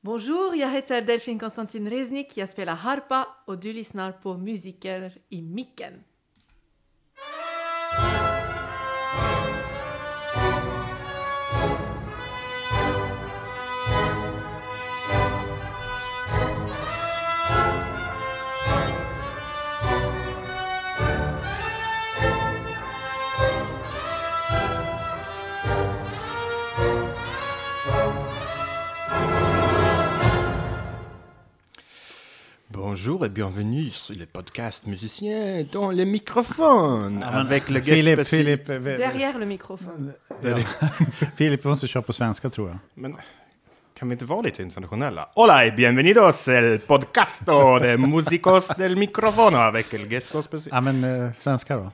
Bonjour, jag heter Delphine Konstantin Reznik, jag spelar harpa och du lyssnar på Musiker i micken. Bonjour et bienvenue sur le podcast musicien dans le microphone Ja, men avec le guest Filip, spécial. Filip, eh, Derrière le mikrofon. Filip, vi måste köra på svenska tror jag. Men kan vi inte vara lite internationella? Hola y bienvenidos el podcasto de músicos del microfono avec el guest spécial. Ja, men eh, svenska då?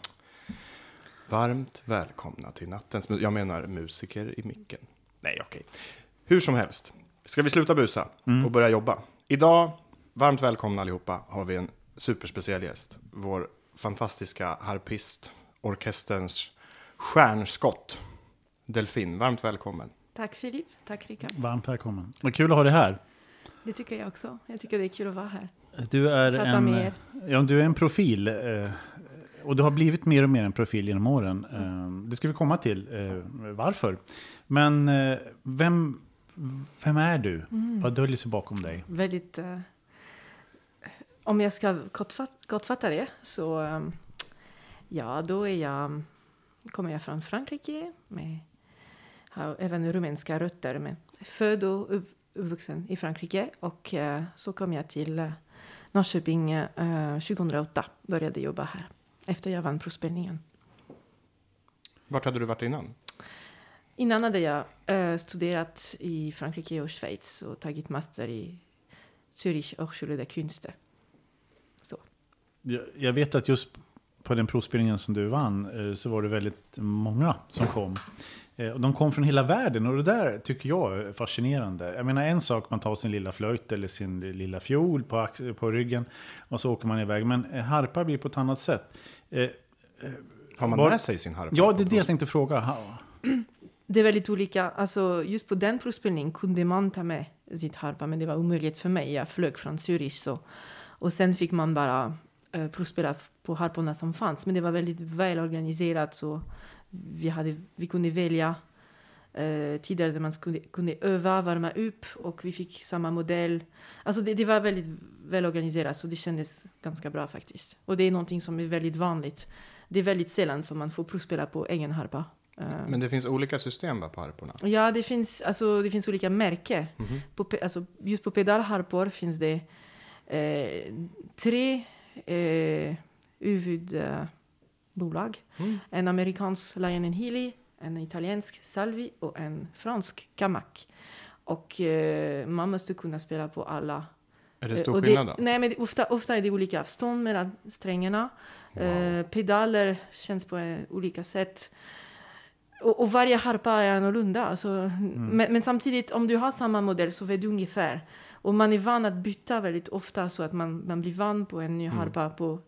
Varmt välkomna till nattens Jag menar musiker i micken. Nej, okej. Hur som helst. Ska vi sluta busa och börja jobba? Idag, varmt välkomna allihopa, har vi en superspeciell gäst. Vår fantastiska harpist, orkesterns stjärnskott, Delfin. Varmt välkommen. Tack Filip, tack Rickard. Varmt välkommen. Vad kul att ha dig här. Det tycker jag också. Jag tycker det är kul att vara här. Du är, Prata en, med ja, du är en profil. Eh, och du har blivit mer och mer en profil genom åren. Eh, det ska vi komma till. Eh, varför? Men eh, vem, vem är du? Vad döljer sig bakom dig? Väldigt... eh, om jag ska kortfat- kortfatta det så... ehm, ja, då är jag, kommer jag från Frankrike. Med, har även rumänska rötter. Men född och upp- uppvuxen i Frankrike. Och eh, så kom jag till uh, Norrköping eh, 2008. Började jobba här. Efter jag vann provspelningen. Vart hade du varit innan? Innan hade jag eh, studerat i Frankrike och Schweiz och tagit master i Zürich Hochschule der Künste. Jag, vet att just på den provspelningen som du vann eh, så var det väldigt många som kom. Eh, Och de kom från hela världen och det där tycker jag är fascinerande. Jag menar en sak, man tar sin lilla flöjt eller sin lilla fiol på, på ryggen och så åker man iväg. Men harpa blir på ett annat sätt. Eh, Har man Var- med sig sin harpa? Ja, det är det jag tänkte fråga. Det är väldigt olika. Alltså, just på den provspelningen kunde man ta med sitt harpa, men det var omöjligt för mig. Jag flög från Zürich. Så. Och sen fick man bara eh, provspela på harporna som fanns. Men det var väldigt väl organiserat. Så vi, hade, vi kunde välja eh, tider där man skulle, kunde öva, värma upp och vi fick samma modell. Alltså det, det var väldigt väl organiserat så det kändes ganska bra faktiskt. Och det är någonting som är väldigt vanligt. Det är väldigt sällan som man får provspela på egen harpa. Eh, Men det finns olika system va, på harporna? Ja, det finns, alltså, det finns olika märken. På, pe- alltså, just på pedalharpor finns det eh, tre eh, huvudbolag. Mm. En amerikansk Lion Healy, en italiensk Salvi och en fransk Kamak. Och eh, man måste kunna spela på alla. Är det Eh, stor och skillnad då? Nej, men det, ofta, ofta är det olika avstånd mellan strängarna. Eh, pedaler känns på eh, olika sätt. Och, och varje harpa är annorlunda. Alltså, Mm. men, men samtidigt, om du har samma modell så vet du ungefär. Och man är van att byta väldigt ofta så att man, man blir van på en ny Mm. harpa på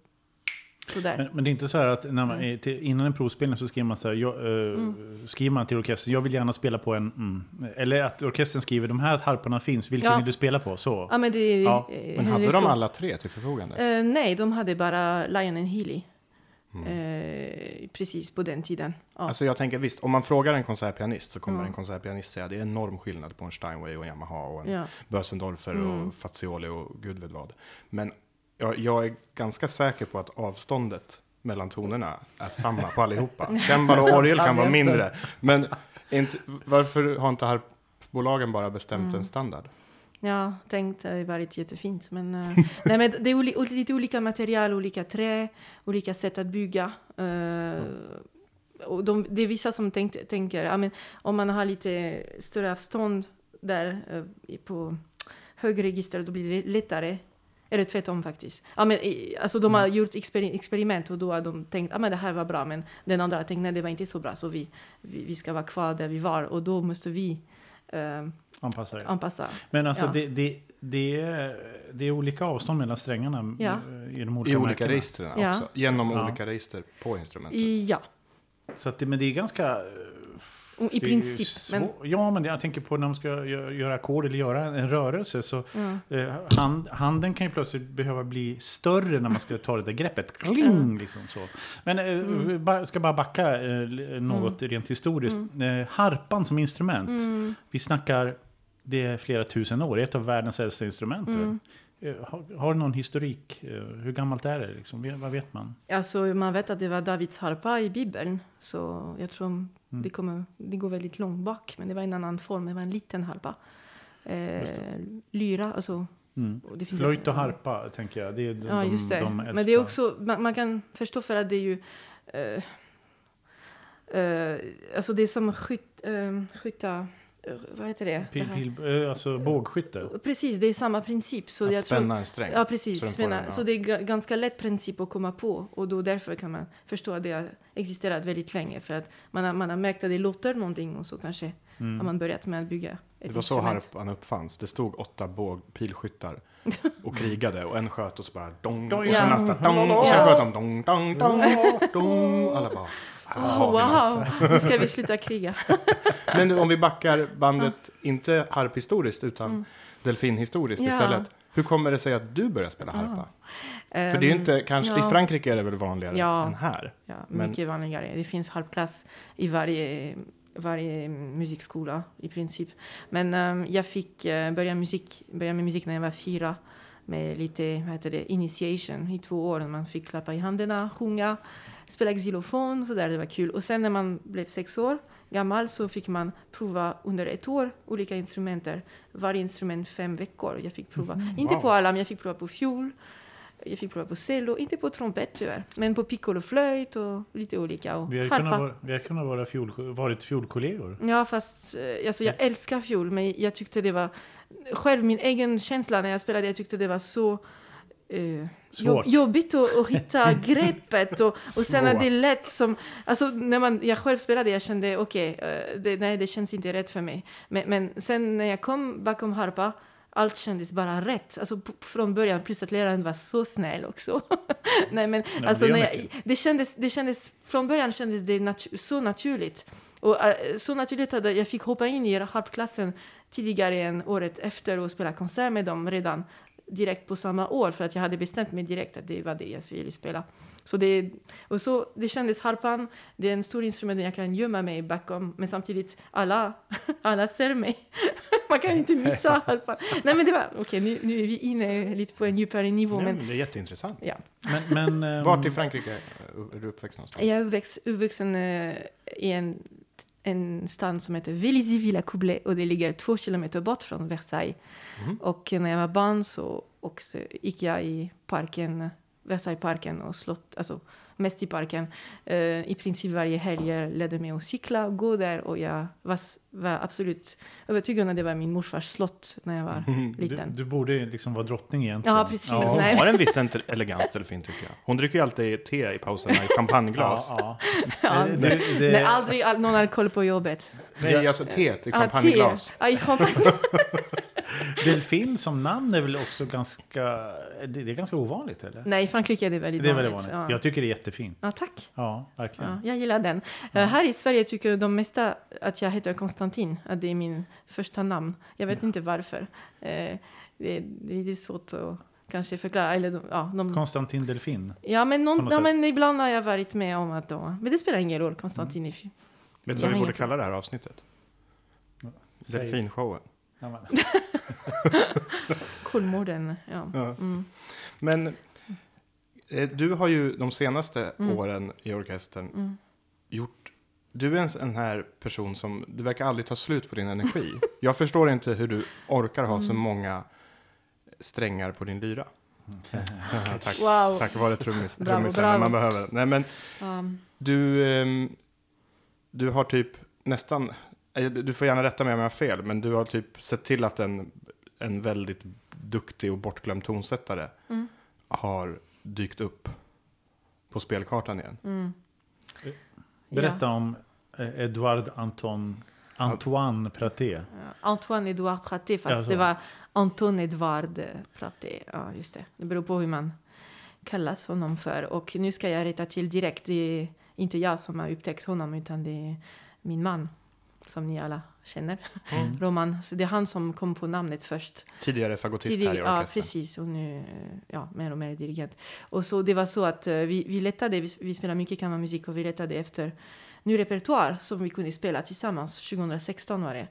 sådär. Men, men det är inte så här att när man, är till, innan en provspelning så skriver man så här, jag, eh, skriver man till orkestern, jag vill gärna spela på en, mm. eller att orkestern skriver, de här harporna finns, vilken Ja. vill du spela på? Så. Ja, men det, Ja, eh, Men hade de så. alla tre till förfogande? Eh, nej, de hade bara Lion and Healy. Mm. Eh, precis på den tiden. Ja. Alltså jag tänker visst, om man frågar en konsertpianist så kommer Ja. en konsertpianist säga det är enorm skillnad på en Steinway och en Yamaha och en Ja. Bösendorfer Mm. och Fazioli och gud vet vad. Men jag, jag är ganska säker på att avståndet mellan tonerna är samma på allihopa. Cembalo och orgel kan vara mindre. Men inte, varför har inte harpbolagen bara bestämt Mm. en standard? Ja, tänkt det hade varit jättefint. Men, eh, nej, men det är lite olika material, olika trä, olika sätt att bygga. Eh, och de, det är vissa som tänkt, tänker, ja, men om man har lite större avstånd där eh, på högregister, då blir det lättare. Eller tvärtom faktiskt. Ja, men, alltså, de har gjort exper- experiment och då har de tänkt att ah, men det här var bra, men den andra har tänkt nej, det var inte så bra, så vi, vi, vi ska vara kvar där vi var. Och då måste vi eh, Anpassa det. anpassa. Men alltså Ja. det, det, det, är, det är olika avstånd mellan strängarna Ja. i de olika I olika registren Ja. också. Genom Ja. olika register på instrumentet. Ja. Så att det, men det är ganska... Och I princip. svår- Men, Ja, men det, jag tänker på när man ska gö- göra ackord eller göra en rörelse. Så ja. eh, hand, handen kan ju plötsligt behöva bli större när man ska ta det där greppet. Kling! Liksom så. Men eh, Mm. vi ba- ska bara backa eh, något rent historiskt. Eh, harpan som instrument. Mm. Vi snackar, det är flera tusen år. Ett av världens äldsta instrument. Mm. Eh, Har, har du någon historik? Eh, Hur gammalt är det? Liksom? Vad vet man? Alltså, man vet att det var Davids harpa i Bibeln. Så jag tror Mm. det, kommer, det går väldigt långt bak. Men det var en annan form. Det var en liten harpa. Eh, lyra, alltså. Mm. Flöjt och harpa, tänker jag. Det är de, Ja, just det. de, äldsta. Men det är också, man, man kan förstå för att det är ju... Eh, eh, alltså det är som skytt, eh, skytta... eh, vad heter det? Pil, pil, eh, alltså bågskytte. Precis, det är samma princip. Så Att jag tror, spänna en sträng. Ja, precis. Så Spänna. den, ja. Så det är ga- ganska lätt princip att komma på. Och då därför kan man förstå att det har existerat väldigt länge. För att man har, man har märkt att det låter någonting och så kanske Mm. har man börjat med att bygga ett Det var så harpan uppfanns. Det stod åtta båg, pilskyttar och krigade och en sköt och så bara dong. Och sen nästa dong. Och sen sköt de dong, dong, dong, dong. Alla bara. Oh, wow, nu ska vi sluta kriga. Men om vi backar bandet, inte harphistoriskt utan delfinhistoriskt Mm. Ja. istället. Hur kommer det sig att du började spela harpa? För det är ju Ehm, inte, kanske, ja. i Frankrike är det väl vanligare Ja. än här? Ja, Men- mycket vanligare. Det finns harpklass i varje, varje musikskola i princip. Men ehm, jag fick eh, börja, musik, börja med musik när jag var fyra med lite vad heter det, initiation i två år. Man fick klappa i händerna, sjunga, spela xylofon och så där. Det var kul. Och sen när man blev sex år gammal så fick man prova under ett år olika instrumenter. Varje instrument fem veckor. Jag fick prova, inte Wow. på alla, men jag fick prova på fiol. Jag fick prova på cello, inte på trompet tyvärr, men på piccolo-flöjt och lite olika. Och Vi har kunnat, vara, vi har kunnat vara fiol, varit fiolkollegor. Ja, fast eh, alltså, jag älskar fiol, men jag tyckte det var... Själv, min egen känsla när jag spelade, jag tyckte det var så... eh, Svårt. jobb- jobbigt att, att hitta greppet och, och sen Svårt. det lät som... Alltså när man, jag själv spelade, jag kände okej, eh, det, nej det känns inte rätt för mig. Men, men sen när jag kom bakom harpa, allt kändes bara rätt. Alltså från början, plus att läraren var så snäll också. nej men, men alltså, det när jag, det, kändes, det kändes, från början kändes det natu- så naturligt. Och eh, så naturligt att jag fick hoppa in i harpklassen tidigare än året efter och spela konsert med dem redan direkt på samma år för att jag hade bestämt mig direkt att det var det jag ville spela. Så det, och så, det kändes harpan, det är en stor instrument och jag kan gömma mig bakom men samtidigt alla, alla ser mig. Man kan inte missa harpan. Nej men det var, okej nu, nu är vi inne lite på en djupare nivå Ja, men men det är jätteintressant. ja. Men, men, ehm, Vart i Frankrike är du uppväxt någonstans? Jag är uppväxt, uppvuxen eh, i en, en stad som heter Vélizy-Villacoublay och det ligger två kilometer bort från Versailles. Mhm. Och när jag var barn så också gick jag i parken, Versaillesparken och slott, alltså mest i parken. Eh, I princip varje helg jag ledde mig att cykla och gå där och jag var, var absolut övertygad om att det var min morfars slott när jag var du, liten. du borde liksom vara drottning egentligen. Ja, precis. Hon Nej. har en viss elegans delfin tycker jag. Hon dricker ju alltid te i pauserna i champagneglas. Ja, Ja, ja. Det, det, Nej, aldrig all, någon alkohol på jobbet. Nej, alltså te i Ah, te. champagneglas. Ja, i champagne. delfin som namn är väl också ganska... Det, det är ganska ovanligt, eller? Nej, i Frankrike är det väldigt Det är väldigt vanligt. vanligt. Ja. Jag tycker det är jättefint. ja, tack. Ja, verkligen. Ja, jag gillar den. Eh, här i Sverige tycker de mesta att jag heter Konstantin, att det är min första namn. Jag vet inte varför. Eh, det, är, det är lite svårt att kanske förklara. Eller, ja, de, Konstantin Delfin. ja, men någon, ja, men ibland har jag varit med om att de, Men det spelar ingen roll, Konstantin. fi- Vet du vad vi borde kalla det här avsnittet? Delfinshowen. Ja, Kolmården. Ja. Ja. Mm. Men eh, du har ju de senaste åren i orkestern Mm. gjort... Du är en sån här person som... Du verkar aldrig ta slut på din energi. Jag förstår inte hur du orkar ha så Mm. många strängar på din lyra. Tack. Wow. Tack vare trummis, trummisen man behöver. Nej, men Um, du, ehm, du har typ nästan... eh, Du får gärna rätta mig om jag har fel, men du har typ sett till att en, en väldigt duktig och bortglömd tonsättare Mm. har dykt upp på spelkartan igen. mm. Berätta om eh, Edouard Anton, Antoine Praté. Ja, Antoine Edouard Praté, fast Ja, så. det var Anton Edouard Praté. Ja, just det. Det beror på hur man kallas honom för. Och nu ska jag rätta till direkt. Det är inte jag som har upptäckt honom, utan det är min man. Som ni alla känner. Mm. Roman, så det är han som kom på namnet först. Tidigare fagotist Tidig- här i ja, orkestern. precis. Och nu ja, mer och mer dirigent. Och så det var så att eh, vi, vi letade, vi, vi spelar mycket kammarmusik och vi letade efter ny repertoar som vi kunde spela tillsammans. 2016 var det.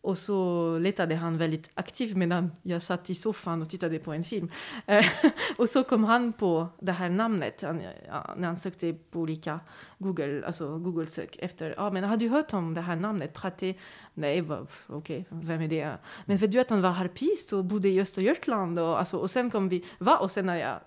Och så letade han väldigt aktivt medan jag satt i soffan och tittade på en film. Eh, och så kom han på det här namnet han, ja, när han sökte på olika Google, alltså Google-sök efter, ja men har du hört om det här namnet? Praté? Nej, okej, okay, vem är det? Men vet du att han var harpist och bodde i Östergötland? Och, alltså, och sen kom vi, va? Och sen har jag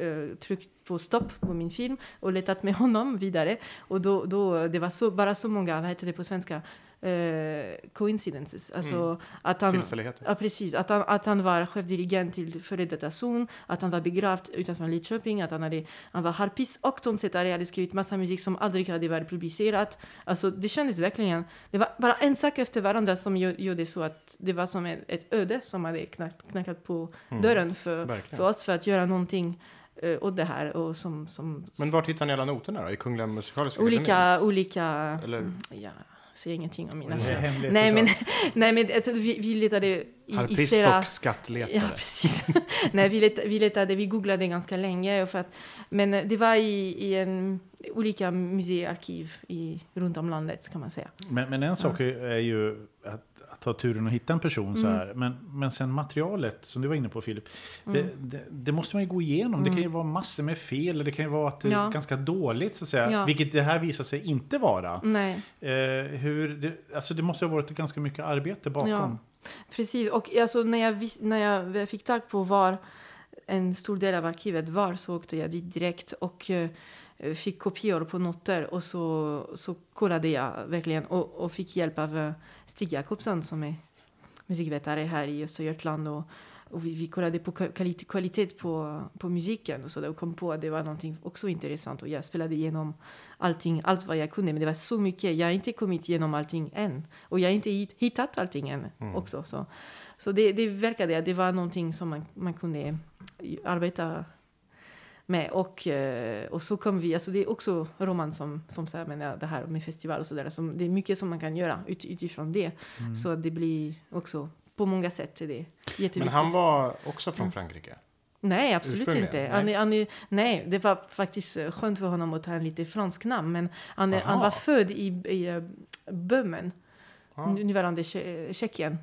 äh, tryckt på stopp på min film och letat med honom vidare. Och då, då det var så, bara så många, vad heter det på svenska? Eh, coincidences. Alltså att han. Ja, precis. Att han, att han var chefdirigent till före detta zon, att han var begravd utanför Lidköping, att han, hade, han var harpist och tonsättare, hade skrivit massa musik som aldrig hade varit publicerat. Alltså, det kändes verkligen... Det var bara en sak efter varandra som gjo- gjorde så att det var som ett, ett öde som hade knack, knackat på dörren för, Mm. Verkligen. för oss för att göra någonting uh, åt det här. Och som, som, Men vart hittar ni alla noterna då? I Kungliga Musikaliska olika, olika... Eller Ja, säger ingenting om mina hemligt Nej, men, nej, men alltså, vi, vi letade i, i Harpist flera... och skattletare. Ja, precis. Nej, vi, let, vi letade, vi googlade ganska länge. För att, men det var i, i en, olika museiarkiv i, runt om landet kan man säga. Men, men en sak är- är ju att ta turen och hitta en person så Mm. här. Men, men sen materialet, som du var inne på Filip. Det, Mm. det, det måste man ju gå igenom. Det kan ju vara massor med fel. eller Det kan ju vara att det är Ja. ganska dåligt så att säga. Ja. Vilket det här visar sig inte vara. Nej, Eh, hur det, alltså det måste ha varit ganska mycket arbete bakom. Ja. precis. Och alltså, när, jag, när jag fick tag på var en stor del av arkivet var så åkte jag dit direkt och eh, fick kopior på noter och så, så kollade jag verkligen och, och fick hjälp av eh, Stig Jakobsson som är musikvetare här i Östergötland och, och vi, vi kollade på kvalitet, kvalitet på, på musiken och så där och kom på att det var någonting också intressant och jag spelade igenom allting, allt vad jag kunde men det var så mycket, jag har inte kommit igenom allting än och jag har inte hit- hittat allting än också så, så det, det verkade att det var någonting som man, man kunde arbeta med och, eh, och så kom vi, alltså det är också Roman som, som säger men ja, det här med festival och sådär, som, det är mycket som man kan göra ut, utifrån det så att det blir också på många sätt är det jätteviktigt. Men han var också från Frankrike? Nej, absolut inte. Nej. Han, är- han, är- nej, det var faktiskt eh, skönt för honom att ta en lite fransk namn. Men han, är, han Aha. var född i, i eh, Böhmen, nu- nuvarande Tje- Tjeckien.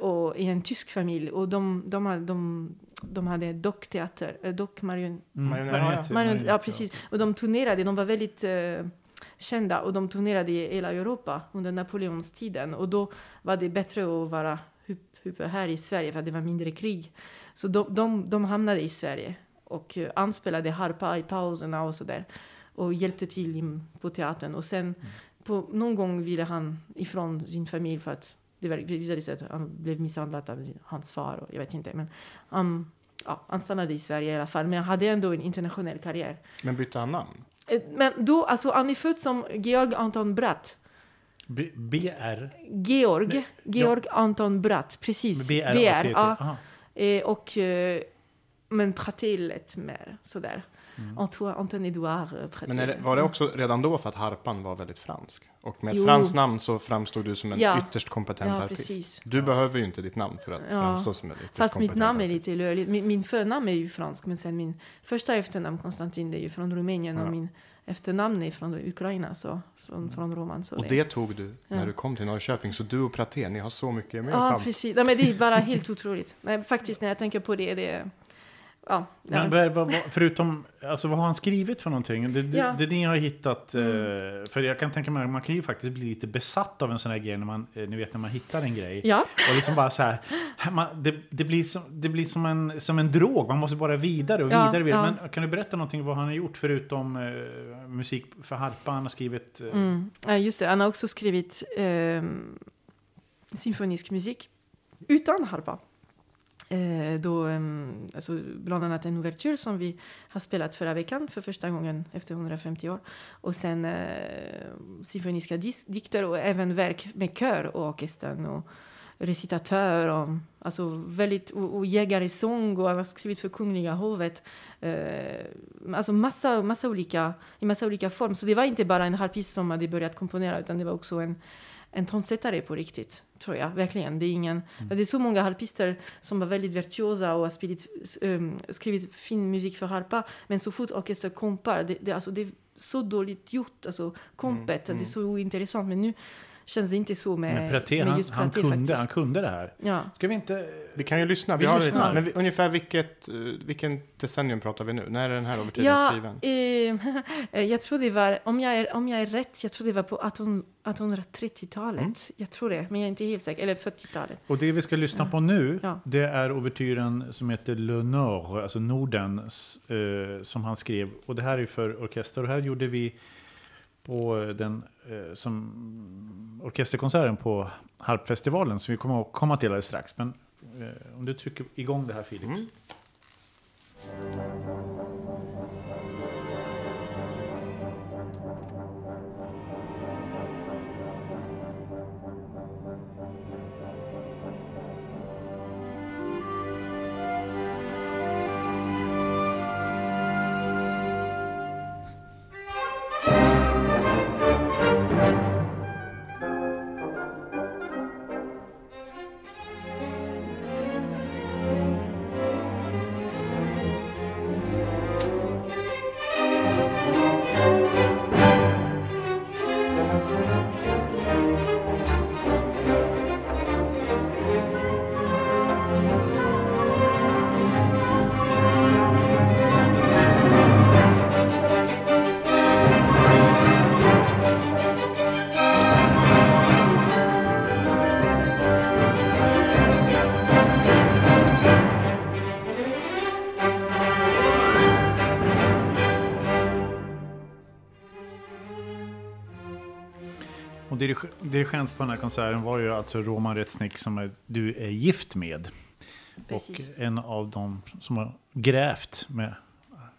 Och i en tysk familj. Och de, de, hade, de, de hade dockteater, dockmarion, Mm. Marionetter. Marionetter, Marion, ja, precis. Och de turnerade, de var väldigt eh, kända och de turnerade i hela Europa under Napoleonstiden. Och då var det bättre att vara här i Sverige för att det var mindre krig. Så de, de, de hamnade i Sverige och eh, anspelade harpa i pauserna och sådär. Och hjälpte till i, på teatern. Och sen på, någon gång ville han ifrån sin familj för att det visade sig att han blev misshandlad av hans far. Och jag vet inte. Men han, ja, han stannade i Sverige i alla fall. Men han hade ändå en internationell karriär. Men bytte han namn? Eh, Men då, alltså han är född som Georg Anton Bratt. B- BR. Georg, Nej, Georg Anton Bratt, precis. BR. BR, ja. Eh, och, eh, men Praté lät mer sådär. Antoine, Anton Edouard eh. Men det, var det också redan då för att harpan var väldigt fransk? Och med ett Jo. franskt namn så framstod du som en Ja. ytterst kompetent Ja, harpist. precis. Du behöver ju inte ditt namn för att Ja. framstå som en ytterst Fast mitt kompetent namn är lite löjligt. Min, min förnamn är ju fransk, men sen min första efternamn Konstantin det är ju från Rumänien Ja. och min efternamn är från Ukraina, så från, från Roman. Så Och det tog du när Ja. du kom till Norrköping, så du och Praté, ni har så mycket Ja, gemensamt. precis. Nej, men det är bara helt otroligt. Nej, faktiskt, när jag tänker på det, det är... Ja, Men vad, vad, förutom, alltså vad har han skrivit för någonting? Det, det, Ja. Mm. det ni har hittat, eh, för jag kan tänka mig att man kan ju faktiskt bli lite besatt av en sån här grej när man, eh, ni vet när man hittar en grej. ja. Och liksom bara så här, man, det, det blir, som, det blir som, en, som en drog, man måste bara vidare och Ja, vidare. vidare. Men kan du berätta någonting vad han har gjort förutom eh, musik för harpa? Han har skrivit... Eh, Mm. Ja, just det. Han har också skrivit eh, symfonisk musik utan harpa. Eh, då, alltså, bland annat en ouvertyr som vi har spelat förra veckan för första gången efter 150 år. Och sen eh, symfoniska dikter och även verk med kör och orkestern och recitatör och, alltså väldigt, och, och jägaresång och han har skrivit för Kungliga hovet. Eh, alltså massa, massa olika, i massa olika form. Så det var inte bara en harpist som hade börjat komponera utan det var också en, en tonsättare på riktigt, tror jag. Verkligen. Det är, ingen, det är så många harpister som var väldigt virtuosa och har spelat, um, skrivit fin musik för harpa. Men så fort orkester kompar, det, det, alltså, det är så dåligt gjort. Alltså, kompet, det är så ointressant. Men nu känns det inte så med, Men Praté, med han, just han, Praté kunde, faktiskt. han kunde det här. Ja. Ska vi inte... Vi kan ju lyssna. Vi Vi har lyssnar. lite, men vi, ungefär vilket, eh, vilken decennium pratar vi nu? När är den här ouvertyren Ja, skriven? eh, jag tror det var, om jag, är, om jag är rätt, jag tror det var på 18 1830-talet. Mm. Jag tror det, men jag är inte helt säker. Eller 40-talet. Och det vi ska lyssna på nu, Ja. det är ouvertyren som heter Le Nord, alltså Norden, eh, som han skrev. Och det här är för orkester. Och här gjorde vi på eh, den eh, som orkesterkonserten på Harpfestivalen, som vi kommer att komma till alldeles strax. Men eh, om du trycker igång det här Felix. Mm. Dirigent på den här konserten var ju alltså Roman Retsnick som är, du är gift med. Precis. Och en av dem som har grävt med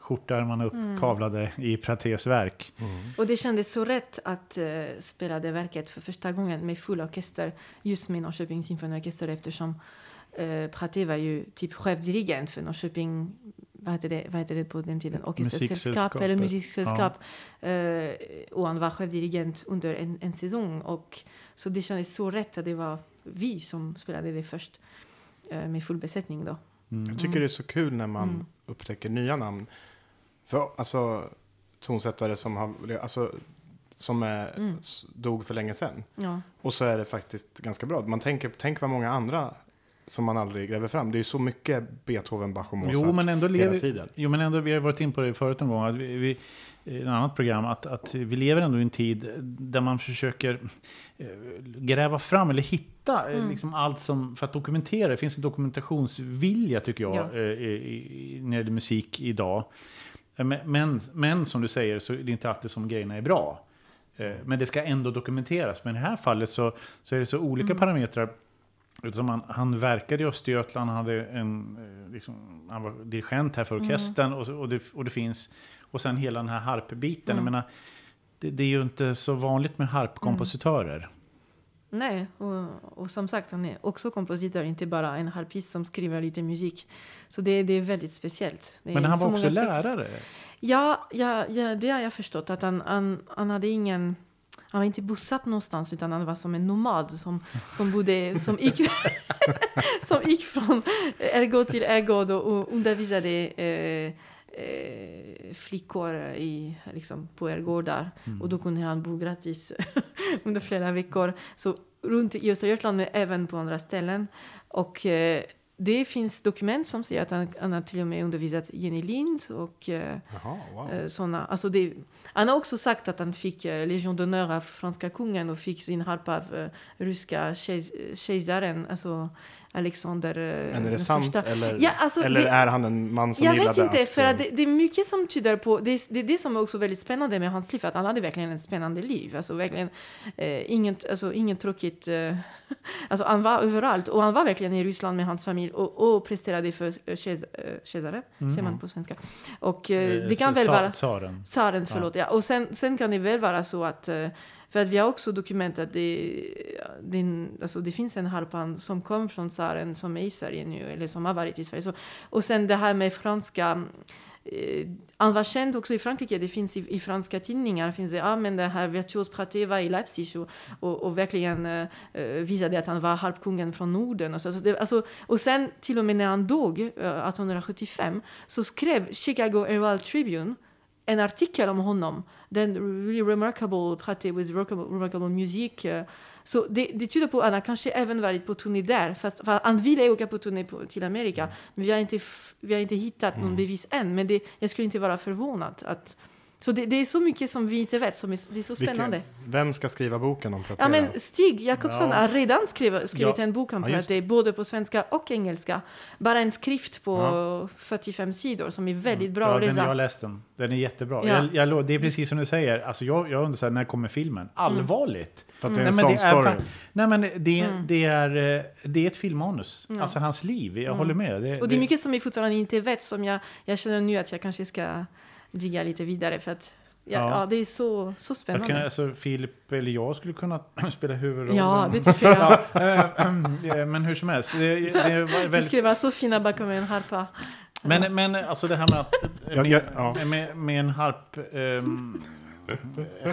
skjortärmarna uppkavlade i Pratés verk. Och det kändes så rätt att eh, spela det verket för första gången med full orkester just med Norrköpings symfoniorkester eftersom eh, Praté var ju typ chefdirigent för Norrköping, vad heter det, vad heter det på den tiden? Orkestersällskap eller musiksällskap. Eh, och han var chefdirigent under en, en säsong. Och, så det kändes så rätt att det var vi som spelade det först eh, med full besättning då. Jag tycker det är så kul när man Mm. upptäcker nya namn. För alltså tonsättare som har, alltså som är, Mm. dog för länge sedan. Ja. Och så är det faktiskt ganska bra. Man tänker, tänk vad många andra som man aldrig gräver fram. Det är ju så mycket Beethoven, Bach och Mozart Jo, men ändå hela lever, tiden. jo, men ändå, vi har varit in på det förut en gång, att vi, vi, i ett annat program, att, att vi lever ändå i en tid där man försöker eh, gräva fram eller hitta eh, Mm. liksom allt som, för att dokumentera. Det finns en dokumentationsvilja tycker jag, Ja. eh, i, när det gäller musik idag. Men, men, men som du säger så är det inte alltid som grejerna är bra. Eh, Men det ska ändå dokumenteras. Men i det här fallet så, så är det så olika Mm. parametrar. Som han, han verkade i Östergötland, han, hade en, eh, liksom, han var dirigent här för Mm. orkestern och, så- och, det, och det finns... Och sen hela den här harpbiten. Mm. Jag menar, det, det är ju inte så vanligt med harpkompositörer. Nej, och, och som sagt, han är också kompositör, inte bara en harpist som skriver lite musik. Så det, det är väldigt speciellt. Det Men han var också lärare. Ja, ja, ja, det har jag förstått. Att han, han, han hade ingen... Han var inte bosatt någonstans, utan han var som en nomad som, som, bodde, som, gick, som gick från ergo till ergo och, undervisade eh, eh, flickor i, liksom, på ergårdar. Och då kunde han bo gratis under flera veckor. Så runt i Östergötland, men även på andra ställen. Och eh, det finns dokument som säger att han, han har till och med undervisat Jenny Lind och eh, Jaha, wow. eh, såna. Alltså det, han har också sagt att han fick eh, Legion d'honneur av franska kungen och fick sin harpa av eh, ryska kejs- kejsaren, alltså Alexander eh, Men är det sant första. eller, Ja, alltså, eller det- är han en man som Jag gillade vet inte, att... för eh, att det, det är mycket som tyder på... Det är, det är det som är också väldigt spännande med hans liv, att han hade verkligen ett spännande liv. Alltså verkligen eh, inget, alltså, inget tråkigt... Eh, alltså han var överallt och han var verkligen i Ryssland med hans familj och, och presterade för eh, kejs, eh, kejsare, säger man på svenska. Och eh, Mm. Eh, det kan väl vara... Tsaren. Tsaren, förlåt. Ja. Och sen, sen kan det väl vara så att... För att vi har också dokumenterat det, det, alltså det finns en harpan som kom från tsaren som är i Sverige nu, eller som har varit i Sverige. Så, och sen det här med franska eh, han var känd också i Frankrike, det finns i, i franska tidningar, finns det, ja men det här Virtuos Praté var i Leipzig och, och, och verkligen eh, eh visade att han var harpkungen från Norden. Och, så, alltså det, alltså, och sen till och med när han dog, eh, 1875, så skrev Chicago Herald Tribune en artikel om honom. Den really remarkable praté with remarkable, music. Uh, så det, det tyder på att han kanske även varit på turné där. Fast, han ville åka på turné på, till Amerika. Mm. Men vi har inte, vi har inte hittat någon mm. bevis än. Men det, jag skulle inte vara förvånad att så det, det, är så mycket som vi inte vet, som är, det är så spännande. Vilken, vem ska skriva boken om Pratera? Ja, men Stig Jakobsson ja. har redan skrivit, skrivit ja. en bok om ja, Pratera, både på svenska och engelska. Bara en skrift på ja. 45 sidor som är väldigt bra ja, att läsa. Den, jag har läst den. Den är jättebra. Ja. Jag, jag, det är precis som du säger, alltså jag, jag undrar så här, när kommer filmen? Mm. Allvarligt? För att det är en nej, sån story? Är, nej, men det, mm. det, är, eh, det är ett filmmanus. Mm. Alltså hans liv, jag mm. håller med. Det, och det är mycket som vi fortfarande inte vet, som jag, jag känner nu att jag kanske ska digga lite vidare. För att Ja, ja. ja, det är så, så spännande. Jag kan, alltså, Filip eller jag skulle kunna spela huvudrollen. Ja, det tycker jag. Eh, eh, men hur som helst. Det, det väldigt... Vi skulle vara så fina bakom en harpa. Men, men alltså det här med, att, ja, ja, ja. med, med en harp... Um,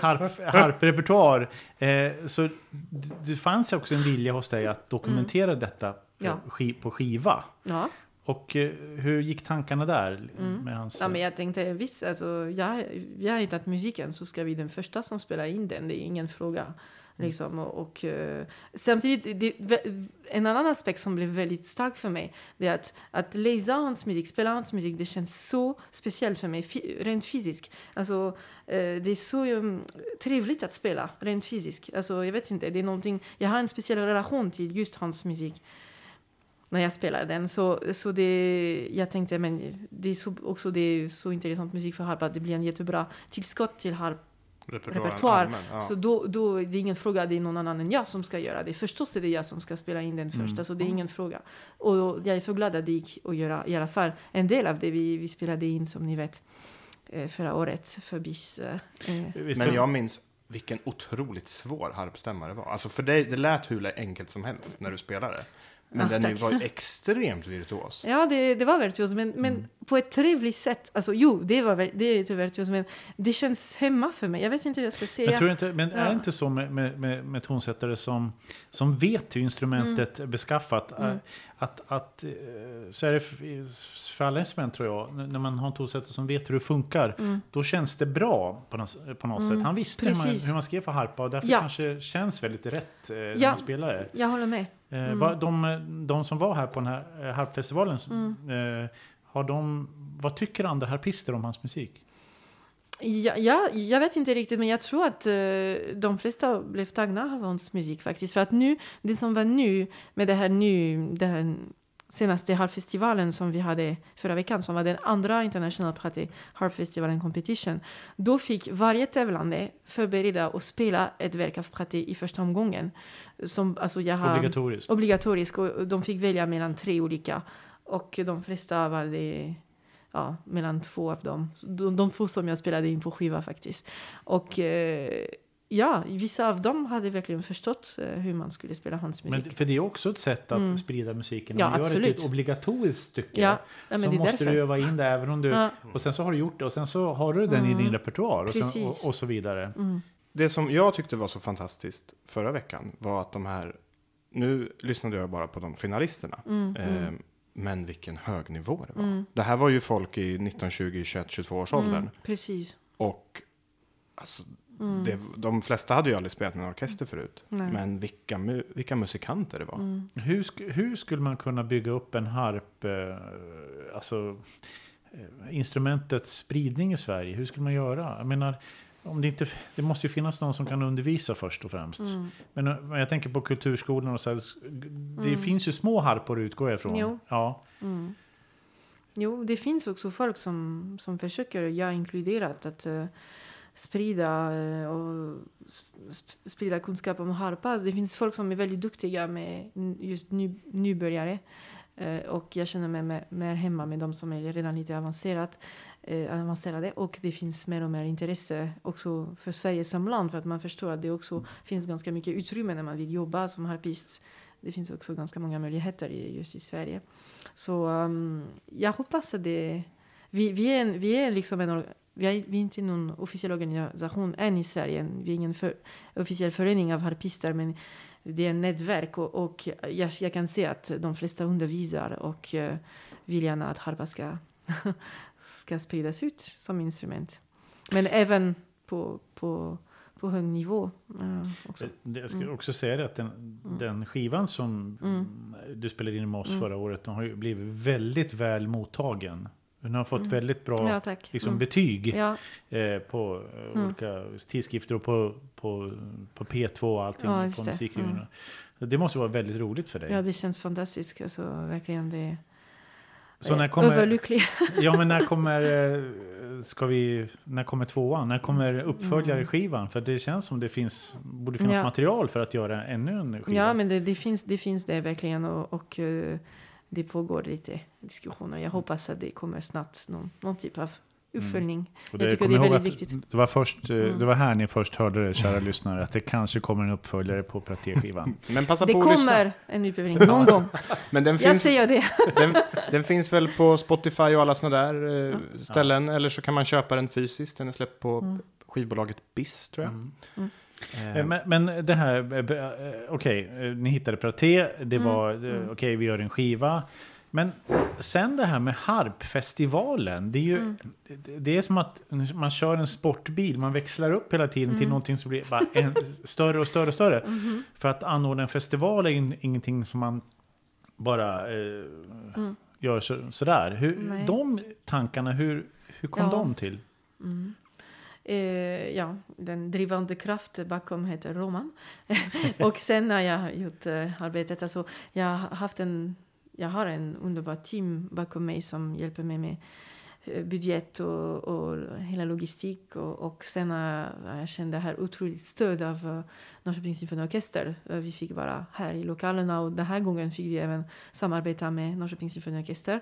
harp, harprepertoar. Eh, så det fanns också en vilja hos dig att dokumentera mm. detta på, på skiva. Ja. Och eh, hur gick tankarna där? Mm. Med hans... ja, men jag tänkte visst, alltså, jag, jag har hittat musiken så ska vi den första som spelar in den, det är ingen fråga. Mm. Liksom, och, och uh, samtidigt, det, en annan aspekt som blev väldigt stark för mig, det är att, att läsa hans musik, spela hans musik, det känns så speciellt för mig, rent fysiskt. Alltså, det är så um, trevligt att spela, rent fysiskt. Alltså, jag vet inte, det är någonting, jag har en speciell relation till just hans musik när jag spelade den. Så, så det, jag tänkte men det är så, också det är så intressant musik för harp att det blir en jättebra tillskott till harp repertoar. Ja. Så då, då det är ingen fråga, det är någon annan än jag som ska göra det. Förstås är det jag som ska spela in den mm. första, så det är ingen fråga. Och jag är så glad att det gick att göra i alla fall en del av det vi, vi spelade in, som ni vet, eh, förra året för BIS. Eh. Men jag minns vilken otroligt svår harpstämma det var. Alltså för dig, det lät hur enkelt som helst när du spelade. Men ja, den var ju extremt virtuos. Ja, det, det var virtuos, men, men mm. på ett trevligt sätt. Alltså, jo, det, var, det är inte virtuos, men det känns hemma för mig. Jag vet inte hur jag ska säga. Jag tror inte, men ja. är det inte så med, med, med, med tonsättare som, som vet hur instrumentet mm. är beskaffat? Mm. Att, att, eh, så är det för alla instrument tror jag. När man har en tonsättare som vet hur det funkar, mm. då känns det bra på något, på något sätt. Mm. Han visste hur man, hur man skrev för harpa och därför ja. kanske känns väldigt rätt eh, när man spelar det. Jag håller med. Eh, mm. De, de som var här på den här eh, harpfestivalen, mm. Eh, har de, vad tycker andra harpister om hans musik? Ja, ja, jag vet inte riktigt, men jag tror att uh, de flesta blev tagna av hans musik faktiskt. För att nu, det som var nu med det här nu, det här senaste harpfestivalen som vi hade förra veckan, som var den andra International Praté Harpfestivalen Competition, då fick varje tävlande förbereda och spela ett verk av Praté i första omgången. Som, alltså jag har, obligatoriskt? Obligatoriskt, och de fick välja mellan tre olika. Och de flesta var det ja, mellan två av dem. De, de två som jag spelade in på skiva faktiskt. Och eh, ja, vissa av dem hade verkligen förstått eh, hur man skulle spela hans musik. Men för det är också ett sätt att mm. sprida musiken. Om ja, man gör absolut. ett obligatoriskt stycke ja, ja, så måste därför. du öva in det även om du... Ja. Och sen så har du gjort det och sen så har du den mm. i din mm. repertoar och, sen, och, och, så vidare. Mm. Det som jag tyckte var så fantastiskt förra veckan var att de här... Nu lyssnade jag bara på de finalisterna. Mm, mm. Eh, men vilken hög nivå det var. Det här var ju folk i 19, 20, 21, 22 års åldern. Precis. Och alltså, Mm. Det, de flesta hade ju aldrig spelat med en orkester förut. Nej. Men vilka, vilka musikanter det var. Mm. Hur, hur skulle man kunna bygga upp en harp, eh, alltså eh, instrumentets spridning i Sverige? Hur skulle man göra? Jag menar, om det, inte, det måste ju finnas någon som kan undervisa först och främst. Mm. Men, eh, men jag tänker på kulturskolan och så här, Det mm. finns ju små harpor utgår jag ifrån. Jo. Ja. Mm. Jo, det finns också folk som, som försöker, jag inkluderat, att uh, sprida, eh, och sprida kunskap om harpas. Alltså, det finns folk som är väldigt duktiga med just ny, nybörjare. Eh, och jag känner mig mer hemma med de som är redan lite avancerat, eh, avancerade. Och det finns mer och mer intresse också för Sverige som land. För att man förstår att det också finns ganska mycket utrymme när man vill jobba som harpist. Det finns också ganska många möjligheter just i Sverige. Så um, jag hoppas att det vi, vi, är en, vi är liksom en vi är, inte någon officiell organisation än i Sverige. Vi är ingen för, officiell förening av harpister, men det är ett nätverk och, och jag, jag kan se att de flesta undervisar och uh, vill gärna att harpa ska, ska spridas ut som instrument. Men även på, på, på hög nivå uh, också. Det- Jag ska Mm. också säga det att den, den skivan som Mm. du spelade in med oss Mm. förra året, den har ju blivit väldigt väl mottagen. Den har fått Mm. väldigt bra Ja, liksom, Mm. betyg Ja, eh, på eh, Mm. olika tidskrifter och på, på, på P2 och allting Ja, på det. Mm. Det måste vara väldigt roligt för dig. ja, det känns fantastiskt. Alltså, verkligen. Det, Så när kommer, Överlycklig. ja, men när kommer, eh, ska vi, när kommer tvåan? När kommer uppföljare skivan? För det känns som det finns, borde finnas Mm. Ja. material för att göra ännu en skiva. Ja, men det, det, finns, det finns det verkligen och, och eh, det pågår lite diskussioner. Jag hoppas att det kommer snabbt någon, någon typ av uppföljning. Och Jag tycker kommer det är väldigt viktigt. Det var, först, eh, Mm. det var här ni först hörde det, kära lyssnare, att det kanske kommer en uppföljare på Praté-skivan. Men passa Det på att lyssna. kommer en uppföljning någon gång. Men den Jag finns, säger det. den, den finns väl på Spotify och alla sådana där eh, ställen. Eller så kan man köpa den fysiskt. Den är släppt på Mm. skivbolaget BIS, tror jag. Mm. Mm. Eh, Men, men det här, eh, eh, okej, eh, ni hittade Praté, det Mm. var, Mm. okej vi gör en skiva. Men sen det här med harpfestivalen, det är ju Mm. det, är som att man kör en sportbil, man växlar upp hela tiden till Mm. någonting som blir bara en, större och större och större. Mhm. För att anordna en festival är in, ingenting som man bara eh, Mm. gör så, sådär. Hur, Nej. de tankarna, hur, hur kom Ja. de till? Mm. Eh, ja, den drivande kraften bakom heter Roman. och sen när jag har gjort eh, arbetet, alltså jag har haft en, jag har en underbar team bakom mig som hjälper mig med budget och, och hela logistik och, och sen har jag känt det här otroligt stöd av uh, Norrköpings symfoniorkester. Eh, vi fick vara här i lokalerna och den här gången fick vi även samarbeta med Norrköpings symfoniorkester.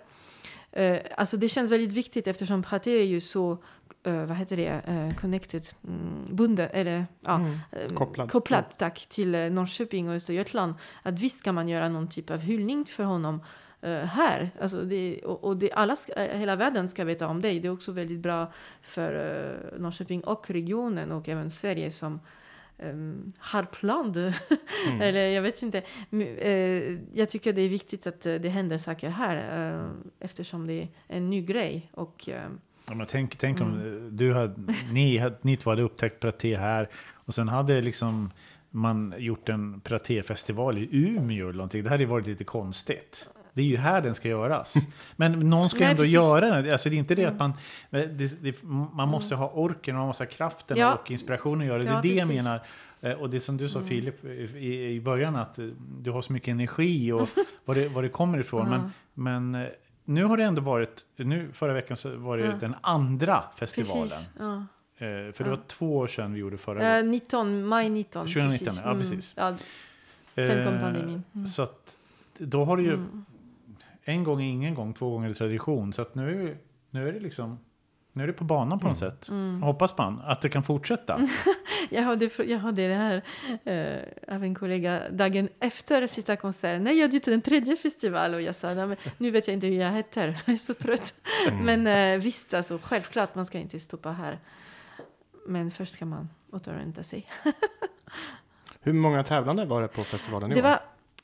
Uh, alltså det känns väldigt viktigt eftersom Praté är ju så eh, vad heter det, uh, connected, mm, bundet, eller ja, Mm. eh, Kopplad. kopplad tack, till uh, Norrköping och Östergötland. Att visst kan man göra någon typ av hyllning för honom eh, här. Alltså det, och och det, alla ska, eh, hela världen ska veta om dig. Det är också väldigt bra för uh, Norrköping och regionen och även Sverige som um, harpland. Mm. Eller jag vet inte. Eh, jag tycker det är viktigt att eh, det händer saker här eh, eftersom det är en ny grej. Och, eh, Ja, men tänk tänk om Mm. eh, du hade, ni, hade- ni två hade upptäckt Praté här och sen hade liksom man gjort en Praté-festival i Umeå eller någonting. Det hade varit lite konstigt. Det är ju här den ska göras. Men någon ska Nej, ändå precis. göra den. Alltså det är inte det att Mm. man... Det, det, man måste ha orken och man måste ha kraften Ja. och inspirationen att göra det. Det Ja, är det jag precis. menar. Eh, Och det som du sa Mm. Filip i, i början att eh, du har så mycket energi och var det, var det kommer ifrån. Men, ja, men eh, nu har det ändå varit, nu förra veckan så var det Ja. den andra festivalen. Eh, för det var två år sedan vi gjorde förra Eh, gången. 19, maj 19. 2019, precis. ja, precis. Ja, sen kom Eh, pandemin. Mm. Så att då har det ju Mm. En gång är ingen gång, två gånger är tradition. Så att nu, nu är det liksom, nu är det på banan på något sätt. Mm. Hoppas man att det kan fortsätta. Jag hade, jag hade det här eh, av en kollega dagen efter sista konserten. Nej, jag gjorde den tredje festivalen och jag sa "Nej, men nu vet jag inte hur jag heter. Jag är så trött. Mm. Men eh, visst, alltså, självklart man ska inte stoppa här. Men först ska man återhämta sig. Hur många tävlande var det på festivalen i Det år? var,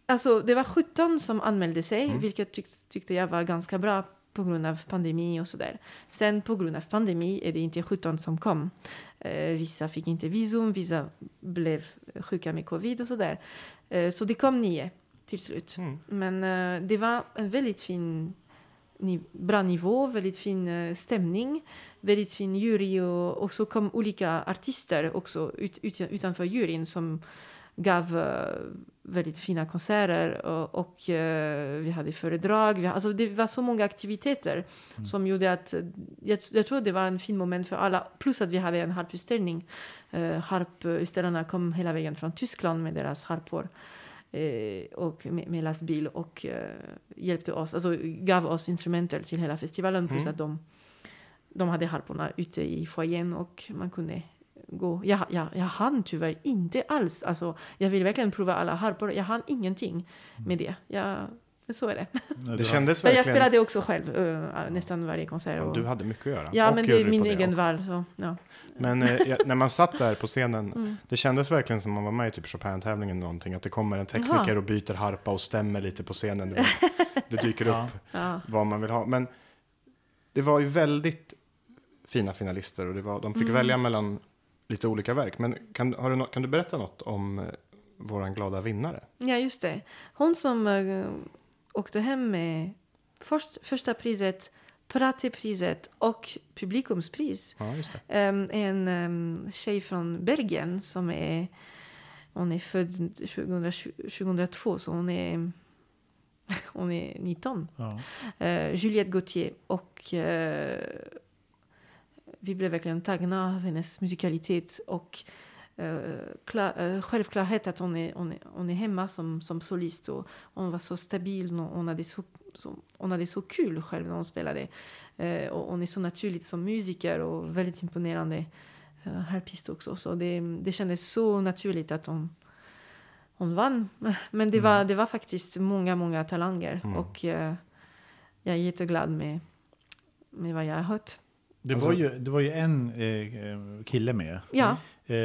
alltså, det var 17 som anmälde sig, Mm. vilket tyck, tyckte jag var ganska bra på grund av pandemi och sådär. Sen på grund av pandemi är det inte 17 som kom. Eh, vissa fick inte visum, vissa blev sjuka med covid och sådär. Eh, så det kom nio till slut. Mm. Men eh, det var en väldigt fin, ni, bra nivå, väldigt fin eh, stämning, väldigt fin jury och, och så kom olika artister också ut, ut, utanför juryn som gav eh, väldigt fina konserter och, och eh, vi hade föredrag. Vi, alltså det var så många aktiviteter som gjorde att eh, jag, jag tror det var en fin moment för alla. Plus att vi hade en harputställning. Uh, harputställarna kom hela vägen från Tyskland med deras harpor eh, och med, med lastbil och eh, hjälpte oss, alltså gav oss instrumenter till hela festivalen plus Mm. att de, de hade harporna ute i foajén och man kunde gå. Jag, jag, jag hann tyvärr inte alls, alltså jag vill verkligen prova alla harpor, jag hann ingenting med det. Jag Så är det. Det kändes Men jag verkligen... spelade också själv uh, nästan varje konsert. Ja, Och, du hade mycket att göra. ja, Och men det är min egen också. värld. Så, ja. Men eh, jag, när man satt där på scenen, Mm. det kändes verkligen som man var med i typ Chopin-tävlingen eller någonting. Att det kommer en tekniker Jaha. och byter harpa och stämmer lite på scenen. Det, det dyker Ja. upp Ja. vad man vill ha. Men det var ju väldigt fina finalister och det var, de fick Mm. välja mellan lite olika verk. Men kan, har du, kan du berätta något om eh, våran glada vinnare? ja, just det. Hon som uh, åkte hem med först, första priset, Pratepriset och publikumspris. Ja, just det. Um, en um, tjej från Belgien som är... Hon är född 2020 2002, så hon är, hon är 19. Ja. Eh, Juliette Gauthier. Och eh, vi blev verkligen tagna av hennes musikalitet och eh, klar, eh, självklarhet att hon är, hon är, hon är hemma som, som solist. Och hon var så stabil, och hon hade så, så, hon hade så kul själv när hon spelade. Eh, och hon är så naturligt som musiker och väldigt imponerande uh, harpist också. Så det, det kändes så naturligt att hon, hon vann. Men det, var, det var faktiskt många, många talanger. Mm. Och jag är jätteglad med, med vad jag har hört. Det, Alltså- var ju, det var ju en eh, kille med. Ja, Eh,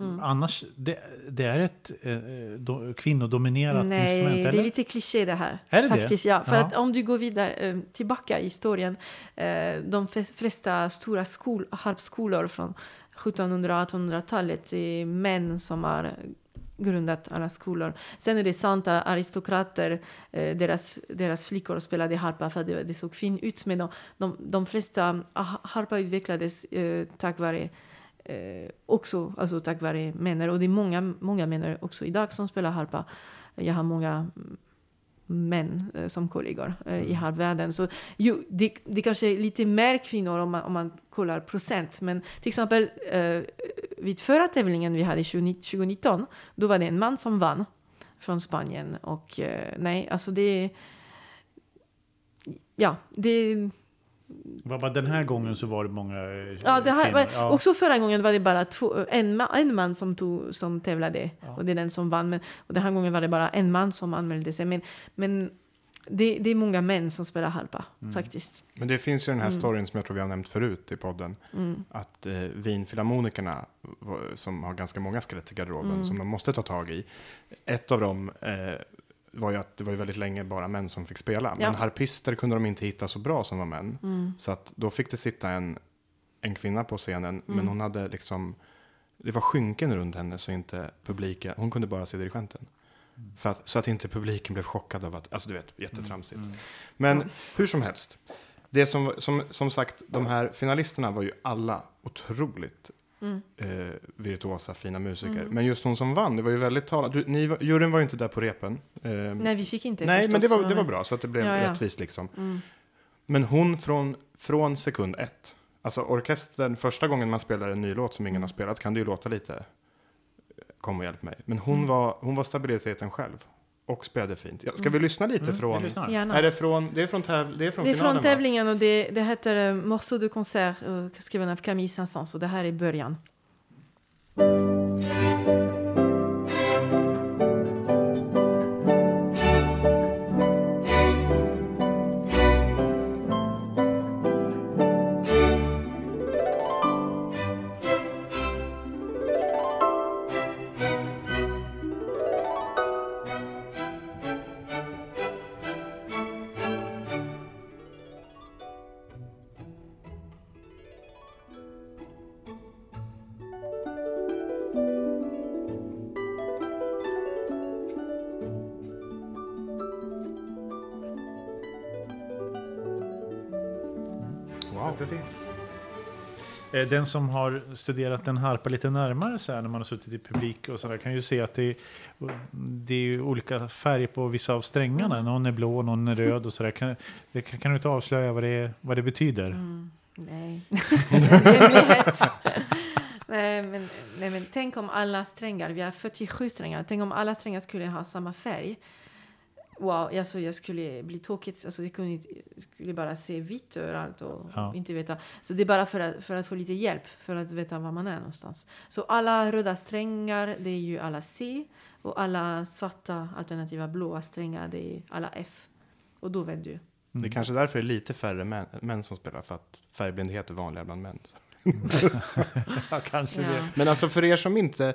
Mm. Annars, det, det är ett eh, do, kvinnodominerat nej, instrument, det eller? är lite kliché det här. Är det det? faktiskt, Ja, för Ja. att om du går vidare eh, tillbaka i historien, eh, de flesta stora skol, harpskolor från 1700 och 1800-talet är män som har grundat alla skolor. Sen är det sant att aristokrater, eh, deras, deras flickor spelade harpa för det, det såg fint ut. Men de, de, de flesta ah, harpa utvecklades eh, tack vare eh, också alltså tack vare män. Och det är många, många män också idag som spelar harpa. Jag har många mm, män eh, som kollegor eh, i harpvärlden. Så jo, det, det kanske är lite mer kvinnor om man, om man kollar procent. Men till exempel eh, vid förra tävlingen vi hade 20, 2019, då var det en man som vann från Spanien. Och eh, nej, alltså det... Ja, det... Vad den här gången så var det många eh, Ja, det här, var, Ja. Också förra gången var det bara två, en, ma- en man som, tog, som tävlade. Ja. Och det är den som vann. Men, och den här gången var det bara en man som anmälde sig. Men, men det, det är många män som spelar harpa, Mm. faktiskt. Men det finns ju den här Mm. storyn som jag tror vi har nämnt förut i podden. Mm. Att eh, Vinfilharmonikerna, v- som har ganska många skelett i garderoben, Mm. som de måste ta tag i. Ett av dem eh, var ju att det var ju väldigt länge bara män som fick spela. Men Ja. harpister kunde de inte hitta så bra som var män. Mm. Så att då fick det sitta en, en kvinna på scenen, men Mm. hon hade liksom, det var skynken runt henne så inte publiken, hon kunde bara se dirigenten. För att, så att inte publiken blev chockad av att, alltså du vet, jättetramsigt. Mm. Men hur som helst, det som, som, som sagt, de här finalisterna var ju alla otroligt Mm. eh, virtuosa, fina musiker. Mm. Men just hon som vann, det var ju väldigt talande. Du, ni, var- juryn var ju inte där på repen. Eh, Nej, vi fick inte nej, men det var, det var bra, så att det blev Ja, ja. rättvist liksom. Mm. Men hon från, från sekund ett, alltså orkestern, första gången man spelar en ny låt som ingen har spelat kan det ju låta lite, kom och hjälp mig. Men hon, Mm. var, hon var stabiliteten själv och spelade fint. Ja, ska Mm. vi lyssna lite Mm, från, är det från, det är från, täv, det är från Det är finalen från va? tävlingen och det, det heter uh, Morceau de concert uh, skriven av Camille Saint-Saëns. Så det här är början. Den som har studerat en harpa lite närmare så här, när man har suttit i publik och så där, kan ju se att det är, det är olika färger på vissa av strängarna. Någon är blå, någon är röd och sådär. Kan, kan, kan du inte avslöja vad det, vad det betyder? Mm, nej, nej, men, nej, men tänk om alla strängar, vi har 47 strängar, tänk om alla strängar skulle ha samma färg. Wow, alltså jag skulle bli tokigt. Alltså jag kunde jag skulle bara se vitt överallt och Ja. inte veta. Så det är bara för att, för att få lite hjälp, för att veta var man är någonstans. Så alla röda strängar, det är ju alla C. Och alla svarta alternativa blåa strängar, det är alla F. Och då vet du. Det är kanske därför det är lite färre män, män som spelar, för att färgblindhet är vanligare bland män. Ja, kanske Ja. det. Men alltså för er som inte,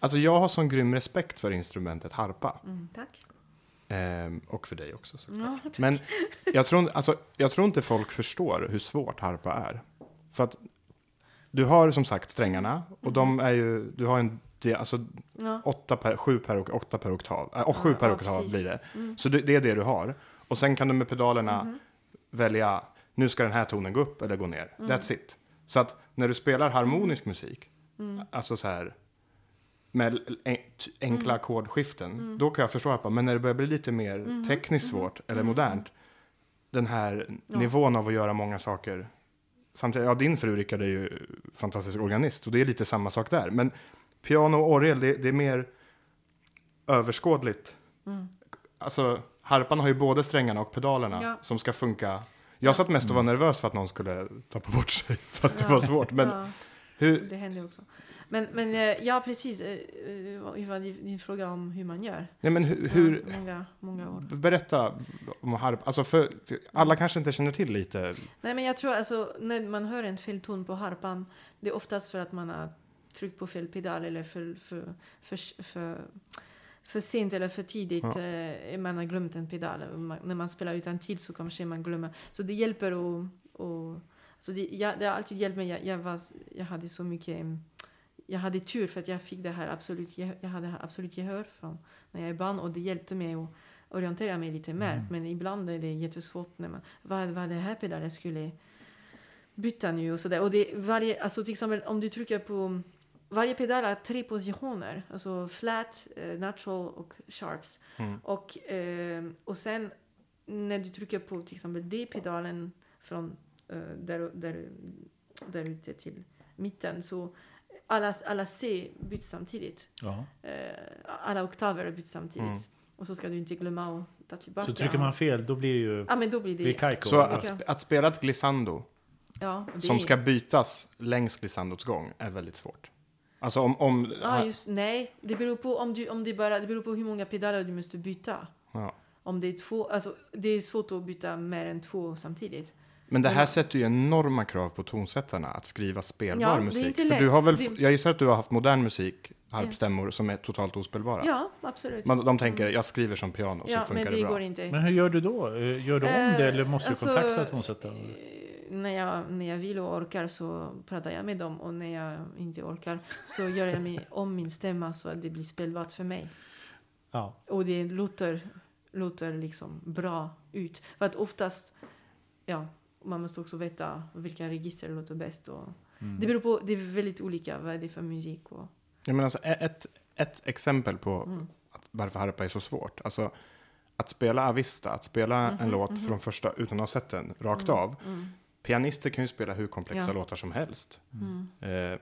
alltså jag har sån grym respekt för instrumentet harpa. Mm, tack. Ehm, och för dig också såklart. Ja, Men jag tror, alltså, jag tror inte folk förstår hur svårt harpa är. För att du har som sagt strängarna och de är ju, du har en, alltså ja. åtta per, sju per, åtta per oktav, äh, och sju Ja, per ja, oktav precis. blir det. Mm. Så det, det är det du har. Och sen kan du med pedalerna Mhm. välja, nu ska den här tonen gå upp eller gå ner. Mm. That's it. Så att när du spelar harmonisk musik, Mm. alltså så här med enkla ackordskiften, Mm. då kan jag förstå harpa. Men när det börjar bli lite mer tekniskt svårt eller modernt, den här. Ja. nivån av att göra många saker. Samtidigt, ja, din fru Rickard är ju fantastisk organist och det är lite samma sak där. Men piano och orgel, det, det är mer överskådligt. Mm. Alltså, harpan har ju både strängarna och pedalerna Ja. som ska funka. Jag satt mest och var nervös för att någon skulle tappa bort sig för att det var svårt. Men hur, Det händer också. Men, men eh, ja, precis. eh, eh, din fråga om hur man gör. nej, men hur, hur många, många år. berätta om harp. Alltså för, för alla kanske inte känner till lite. Nej, men jag tror alltså när man hör en fel ton på harpan, det är oftast för att man har tryckt på fel pedal eller för, för, för, för, för sent eller för tidigt. Ja. Eh, man har glömt en pedal. Man, när man spelar utan tid så kanske man glömmer. Så det hjälper att... att så det, jag, det har alltid hjälpt mig. Jag, jag, var, jag hade så mycket... mm, Jag hade tur för att jag fick det här absolut, jag hade absolut gehör från när jag är barn och det hjälpte mig att orientera mig lite mer. Men ibland är det jättesvårt när man, vad är det här pedal jag skulle byta nu och sådär. Och det varje, alltså till exempel om du trycker på, varje pedal har tre positioner, alltså flat, eh, natural och sharps. Mm. Och, eh, och sen när du trycker på till exempel D-pedalen från eh, där, där, där ute till mitten så alla, alla C byts samtidigt. Ja. Eh, alla oktaver byts samtidigt. Mm. Och så ska du inte glömma att ta tillbaka. Så trycker man fel, då blir det ju... Ja, men då blir det... kajko. Så att, sp- att spela ett glissando ja, det som är- ska bytas längs glissandots gång är väldigt svårt. Alltså om... om Ja, just, nej, det beror på om du, om det bara, det beror på hur många pedaler du måste byta. ja. Om det är två, alltså det är svårt att byta mer än två samtidigt. Men det här sätter ju enorma krav på tonsättarna att skriva spelbar Ja, det är musik. inte För lätt. du har väl, Det- Jag gissar att du har haft modern musik, harpstämmor, som är totalt ospelbara. Ja, absolut. Man, de tänker, jag skriver som piano så ja, funkar men det, det bra. går inte. Men hur gör du då? Eh, Gör du om det eller måste du alltså, kontakta tonsättare? eh, När jag, när jag vill och orkar så pratar jag med dem och när jag inte orkar så gör jag mig om min stämma så att det blir spelbart för mig. Ja. Och det låter, låter liksom bra ut. För att oftast, ja, man måste också veta vilka register låter bäst. Och Mm. Det beror på, det är väldigt olika vad är det för musik. Och, Jag menar alltså, ett, ett exempel på mm. att, varför harpa är så svårt. Alltså, att spela Avista, att spela en Mhm, låt mhm. från första utan att ha sett den rakt Mm, av. Mm, Pianister kan ju spela hur komplexa Ja. låtar som helst. mm. Eh,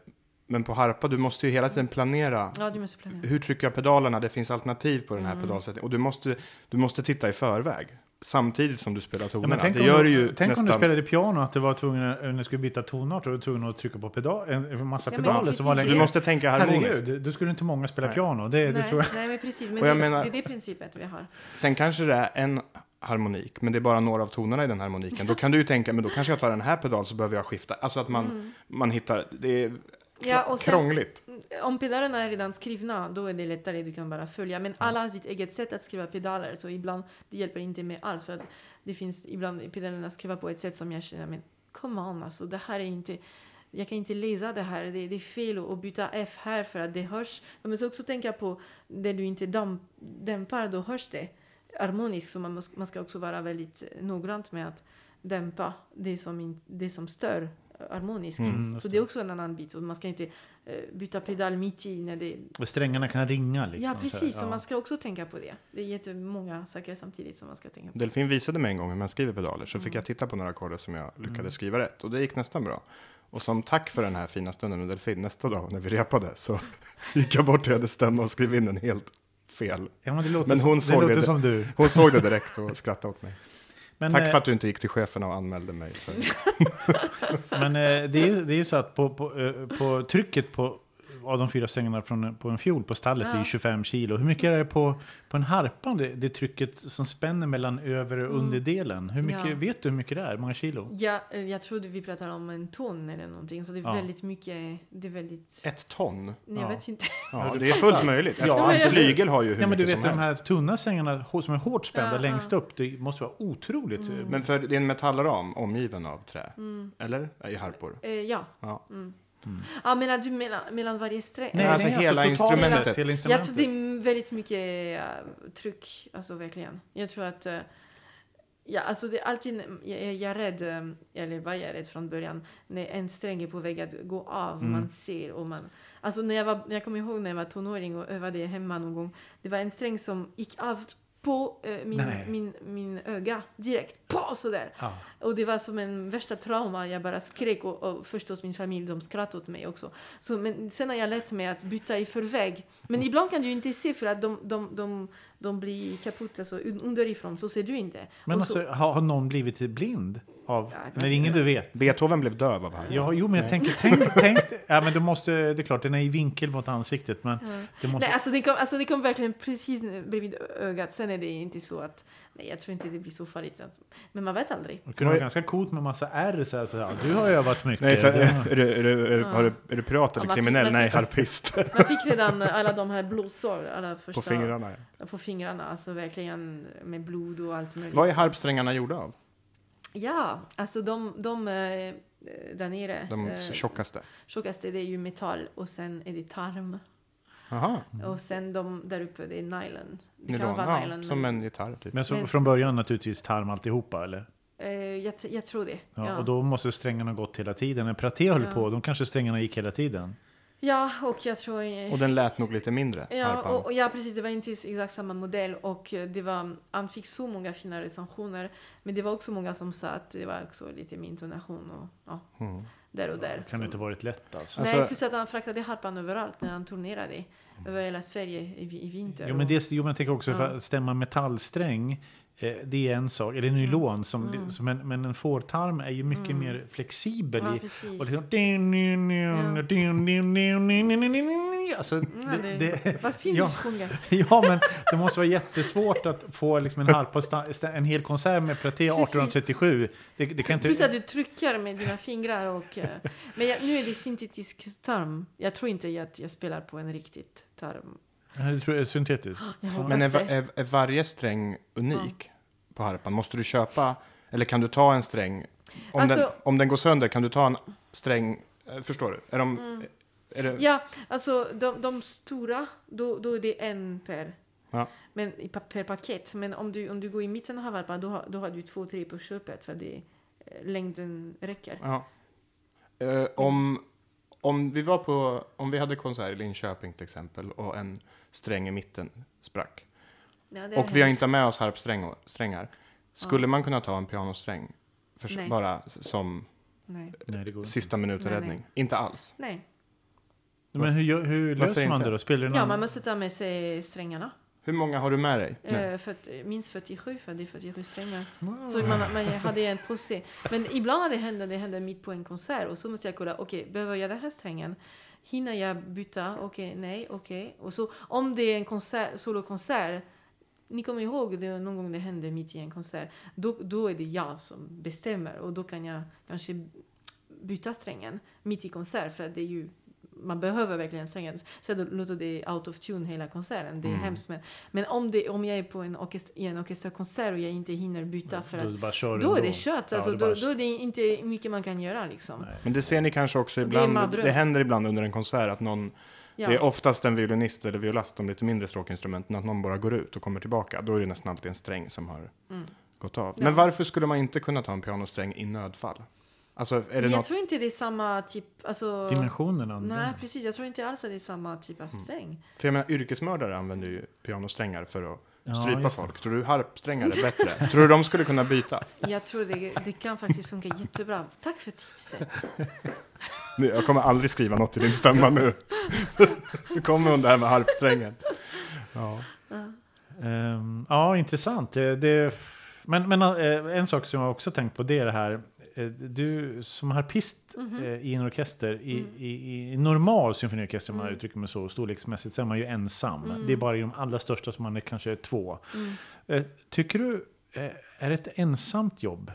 men på harpa, du måste ju hela tiden planera. Ja, du måste planera. Hur trycker jag pedalerna? Det finns alternativ på den här Mm. pedalsättningen. Och du måste, du måste titta i förväg. Samtidigt som du spelar Ja, tonerna. men tänk det om gör du, ju tänk om du nästan... spelade piano att du var tvungen, när du skulle byta tonart, var du tvungen att trycka på pedal, en, massa Ja, pedaler som var det. längre. Du måste tänka harmoniskt. Herregud, då skulle inte många spela Nej. piano. Det, det nej, tror jag. nej, men precis. Men Och jag det, menar- det är det principet vi har. Sen kanske det är en harmonik, men det är bara några av tonerna i den harmoniken. Då kan du ju tänka, men då kanske jag tar den här pedal så behöver jag skifta. Alltså att man, Mm. man hittar, det är Ja, och sen, krångligt. om pedalerna är redan skrivna, då är det lättare, du kan bara följa. Men alla har sitt eget sätt att skriva pedaler, så ibland det hjälper inte med alls. För att det finns ibland pedalerna skriva på ett sätt som jag känner, men come on, alltså det här är inte... Jag kan inte läsa det här, det, det är fel att byta F här för att det hörs. Man måste också tänka på det du inte däm, dämpar, då hörs det harmoniskt. Så man, måste, man ska också vara väldigt noggrant med att dämpa det som, in, det som stör harmoniskt. Mm, så det är också en annan bit. Och man ska inte eh, byta pedal mitt i när det... Och Strängarna kan ringa liksom. ja, så precis. Så ja. man ska också tänka på det. Det är jättemånga saker samtidigt som man ska tänka på. Delfin visade mig en gång hur man skriver pedaler, så fick Mm. jag titta på några ackord som jag lyckades Mm. skriva rätt. Och det gick nästan bra. Och som tack för den här fina stunden med Delfin, nästa dag när vi repade så gick jag bort till hennes stämma och skrev in en helt fel. Ja, men det låter, Men som, hon det såg låter det- som du. Hon såg det direkt och skrattade åt mig. Men, Tack eh, för att du inte gick till cheferna och anmälde mig. Men eh, det, är, det är så att på, på, eh, på trycket på, av de fyra strängarna från, på en fiol på stallet är Ja. ju 25 kilo. Hur mycket är det på, på en harpa? Det, det trycket som spänner mellan över och underdelen. Hur mycket, Ja. Vet du hur mycket det är? Många kilo? Ja, eh, jag trodde vi pratade om en ton eller någonting, så det är Ja. väldigt mycket, det är väldigt... Ett ton? Nej, Ja. jag vet inte. Ja, det är fullt möjligt. Ett Ja, en flygel har ju hur Ja, men du mycket vet som de här helst. tunna strängarna hå- som är hårt spända Ja, längst upp. Det måste vara otroligt. eh, Men för det är en metallram omgiven av trä. Mm. Eller? I harpor. Eh, ja. Ja. Mm. Ja, menar du mellan, mellan varje sträng? Nej, alltså hela totalt instrumentet. hela Jag instrumentet. tror det är väldigt mycket uh, tryck, alltså verkligen. Jag tror att, uh, ja alltså det är alltid, jag, jag är rädd, um, eller var jag rädd från början, när en sträng är på väg att gå av, Mm. man ser och man, alltså när jag var, jag kommer ihåg när jag var tonåring och övade hemma någon gång, det var en sträng som gick av på eh, min, Nej. min, min öga direkt, på sådär. Ja. Och det var som en värsta trauma. Jag bara skrek och, och förstås min familj, de skrattade åt mig också. Så, men sen har jag lärt mig att byta i förväg. Men ibland kan du inte se för att de, de, de, de blir kaputt alltså, un- underifrån, så ser du inte. Men Och så, alltså, har, har någon blivit blind? Av, Ja, när kanske. ingen du vet? Beethoven blev döv av harpan. Ja, jo, men jag tänker, tänk, tänk, ja, men du måste, det är klart, den är i vinkel mot ansiktet, men det måste, nej, alltså det, kom, alltså det kom verkligen precis bredvid ögat. Sen är det inte så att... Nej, jag tror inte det blir så farligt. Men man vet aldrig. det kunde vara ganska coolt med massa R så här, så här. Du har övat mycket. Nej, så, Det- är, du, är, du, är, du- är du pirat eller fick- kriminell? man Nej, fick- harpist. Man fick redan alla de här blodsår, alla första... På fingrarna. På fingrarna, alltså verkligen med blod och allt möjligt. Vad är harpsträngarna gjorda av? Ja, alltså de, de eh, där nere, De eh, tjockaste? tjockaste det är ju metall och sen är det tarm. Jaha, Och sen de där uppe det är nylon. Det nylon. kan vara Ja, nylon. som men, en gitarr typ. Men så, Men- från början naturligtvis tarm alltihopa, eller? eh, jag, jag tror det. Ja, Ja, Och då måste strängarna gått hela tiden. När Praté höll Ja. på, då kanske strängarna gick hela tiden. ja och jag tror... eh, Och den lät nog lite mindre, Ja, harpan. och, och ja, precis. Det var inte exakt samma modell och eh, det var, han fick så många fina recensioner. Men det var också många som sa att det var också lite min tonation och ja, Mm. Där och där. Det kan Så- inte varit lätt alltså. Alltså- Nej, plus att han fraktade harpan överallt när han turnerade över hela Sverige i, vi- i vinter. Jo men, det, jo, men jag tänker också Ja. för att stämma metallsträng. Eh, det är en sak, eller nylon, som, Mm. som en, men en fårtarm är ju mycket Mm. mer flexibel. ja, i, och liksom, Ja. Alltså, Ja, det, det, vad fint ja. du sjunger. ja, men det måste vara jättesvårt att få liksom en harpa, en hel konsert med Precis. 1837. Det, det kan Plus att inte... du trycker med dina fingrar och... eh, men jag, nu är det syntetisk tarm. Jag tror inte att jag spelar på en riktigt tarm. Jag tror det är syntetiskt. Jag Men är, är, är varje sträng unik på harpan? Måste du köpa, eller kan du ta en sträng? Om, den, Alltså- om den går sönder, kan du ta en sträng? eh, Förstår du? Är de, är det, Ja, alltså de, de stora, då, då är det en per. Ja. Men per paket. Men om du, om du går i mitten av harpan, då, har- då har du två, tre på köpet för det eh, längden räcker. Ja. Eh, om, om vi var på, om vi hade konsert i Linköping till exempel och en sträng i mitten sprack. Ja, Och vi har inte med oss harpsträngar. Skulle man kunna ta en pianosträng? För, Nej. bara som Nej. Sista minuten-räddning? Nej, Inte alls. Nej. Men hur, hur löser man inte? det då? Spelar någon... Ja, man måste ta med sig strängarna. Hur många har du med dig? Eh, för, minst 47, för det är 47 strängar. Så man, man hade en påse. Men ibland när det händer, det händer mitt på en konsert och så måste jag kolla, okej, behöver jag den här strängen? Hinner jag byta? Okej, nej, okej. Och så om det är en konsert, solokonsert, ni kommer ihåg det någon gång det hände mitt i en konsert, då, då är det jag som bestämmer och då kan jag kanske byta strängen mitt i konsert för det är ju man behöver verkligen strängen. Så då låter det out of tune hela konserten. Det är Mm. hemskt. Men, men om, det, om jag är på en orkest, i en orkesterkonsert och jag inte hinner byta för att Då, då är det kört. Ja, Alltså, det då, bara- då är det inte mycket man kan göra liksom. Nej. Men det ser ni kanske också Det ibland. mardröm. Det, händer ibland under en konsert att någon, Ja. det är oftast en violinist eller violast, de lite mindre stråkinstrumenten, att någon bara går ut och kommer tillbaka. Då är det nästan alltid en sträng som har Mm. gått av. Ja. Men varför skulle man inte kunna ta en pianosträng i nödfall? Alltså, är det jag något... tror inte det är samma typ... Alltså, Dimensionerna. nej, precis. Jag tror inte alls att det är samma typ av sträng. För jag menar, yrkesmördare använder ju pianosträngar för att Ja, strypa det. folk. Tror du harpsträngar är bättre? Tror du de skulle kunna byta? Jag tror det, det kan faktiskt funka jättebra. Tack för tipset. Nu, Jag kommer aldrig skriva något i din stämma nu. Nu kommer hon där med harpsträngen. Ja. Ehm, ja, intressant. Det, det, men men eh, en sak som jag också tänkt på det är det här. Eh, Du som harpist Mhm. eh, i en orkester, i, Mm. i, i normal symfoniorkester, om man Mm. uttrycker mig så, storleksmässigt, så är man ju ensam. Mm. Det är bara i de allra största som man är kanske två. Mm. Eh, Tycker du, är det ett ensamt jobb?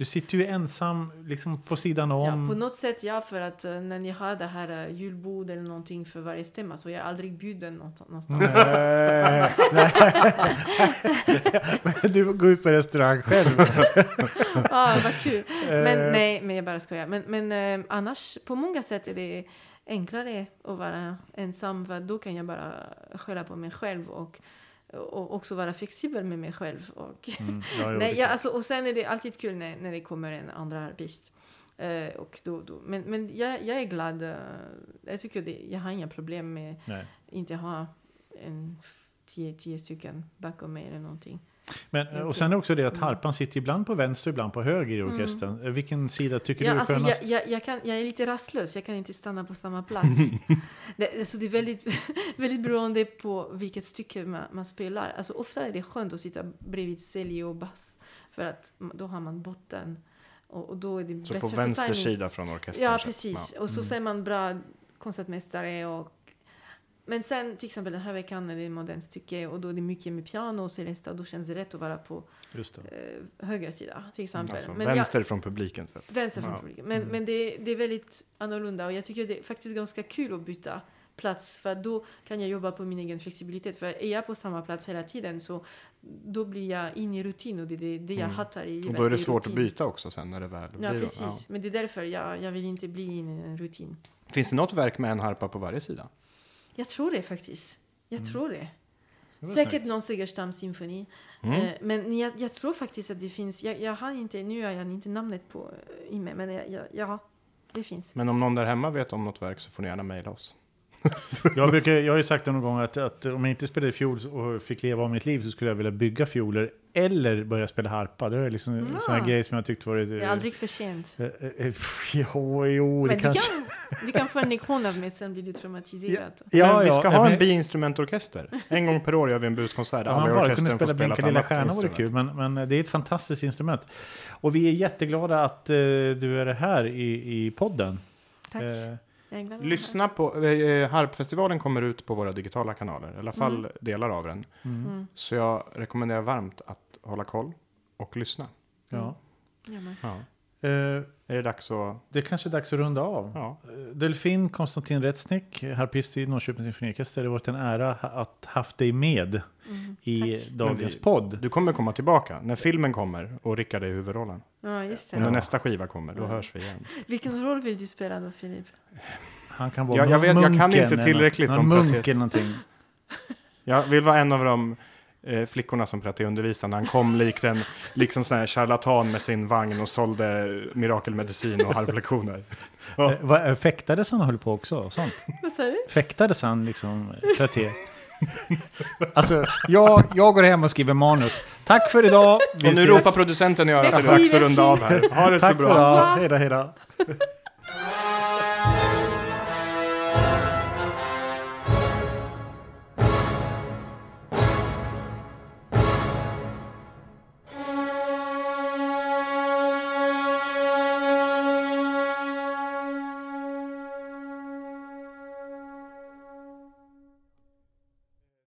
Du sitter ju ensam liksom på sidan Ja, om. på något sätt ja, för att eh, när ni har det här uh, julbord eller någonting för varje stämma så är jag aldrig bjuden någonstans. Nej, nej. Du går ut på restaurang själv. ah, vad kul. Men Eh, nej, men jag bara skojar. Men, men eh, annars, på många sätt är det enklare att vara ensam för då kan jag bara skälla på mig själv och, och också vara flexibel med mig själv. Och, Mm, ja, nej, ja, alltså, och sen är det alltid kul när, när det kommer en andra artist. Eh, och då, då. Men, men jag, jag är glad. eh, jag tycker det, jag har inga problem med Nej. inte ha en tio, tio stycken bakom mig eller någonting. Men, eh, och sen är det också det att Mm. harpan sitter ibland på vänster ibland på höger i orkestern. Eh, Vilken sida tycker Ja, du är alltså, jag, skönast? jag, jag, kan, jag är lite rastlös, jag kan inte stanna på samma plats. det, så det är väldigt, väldigt beroende på vilket stycke man, man spelar. Alltså, ofta är det skönt att sitta bredvid cello och bass, för att då har man botten. Och, och då är det Så bättre på vänster timing. sida från orkestern. Ja, precis. ja. Och så Mm. ser man bra konsertmästare och men sen till exempel den här veckan när det modernt stycke och då är det mycket med piano och celesta och då känns det rätt att vara på eh, höger sida till exempel. Alltså, men jag- vänster från publiken sett. Vänster från Ja. publiken. Men, Mm. men det, det är väldigt annorlunda och jag tycker det är faktiskt ganska kul att byta plats för då kan jag jobba på min egen flexibilitet. För är jag på samma plats hela tiden så då blir jag in i rutin och det är det, det jag Mm. hattar i livet. Och då är det svårt att byta också sen när det väl Ja, blir precis. Ja. Men det är därför jag, jag vill inte bli in i en rutin. Finns det något verk med en harpa på varje sida? Jag tror det faktiskt. Jag Mm. tror det. Säkert någon Segerstam symfoni. Mm. Eh, men jag, jag tror faktiskt att det finns. Jag, jag har inte, nu har jag inte namnet på eh, i mig, men jag, jag, ja, det finns. Men om någon där hemma vet om något verk så får ni gärna mejla oss. Jag, brukar, jag har ju sagt det någon gång att, att om jag inte spelade fiol och fick leva av mitt liv så skulle jag vilja bygga fioler eller börja spela harpa. Det är liksom Ja. sån här grej som jag tyckt varit... Det är aldrig för sent. Eh, eh, eh, Jo, jo, det Men du kanske... kan, du kan få en lektion av mig, sen blir du traumatiserad. Men vi ska ha men- en biinstrumentorkester. En gång per år gör vi en buskonsert där Ja, man bara kunde spela Blinka lilla stjärna vore kul, men, men det är ett fantastiskt instrument. Och vi är jätteglada att eh, du är här i, i podden. Tack. Eh, Lyssna på, eh, Harpfestivalen kommer ut på våra digitala kanaler, i alla fall Mm. delar av den. mm. Mm. Så jag rekommenderar varmt att hålla koll och lyssna. Ja. Ja, men. Ja. Eh, Är det dags att... det är kanske är dags att runda av. Ja. Eh, Delfin Konstantin Rättsnick, harpist i Norrköpings symfoniorkester. Det har varit en ära att haft dig med Mm. i Tack. dagens vi- podd. Du kommer komma tillbaka när filmen kommer och Rickard är i huvudrollen. Ja, just Och när det. nästa skiva kommer, då Ja. hörs vi igen. Vilken roll vill du spela då, Filip? Han kan vara Ja, jag vet- jag kan munken inte tillräckligt om Någon Praté- munk eller någonting. Jag vill vara en av de eh, flickorna som Praté undervisade. Han kom likt en liksom sån här charlatan med sin vagn och sålde mirakelmedicin och harplektioner. Eh, vad- eh, Fäktades han och höll på också? och Sånt? Vad sa du? Fäktades han liksom? Praté? Alltså, jag, jag går hem och skriver manus. Tack för idag. Vi och nu ses. ropar producenten i örat att det är dags att runda av här. Ha det så Tack för bra. idag. Hej då, hej då.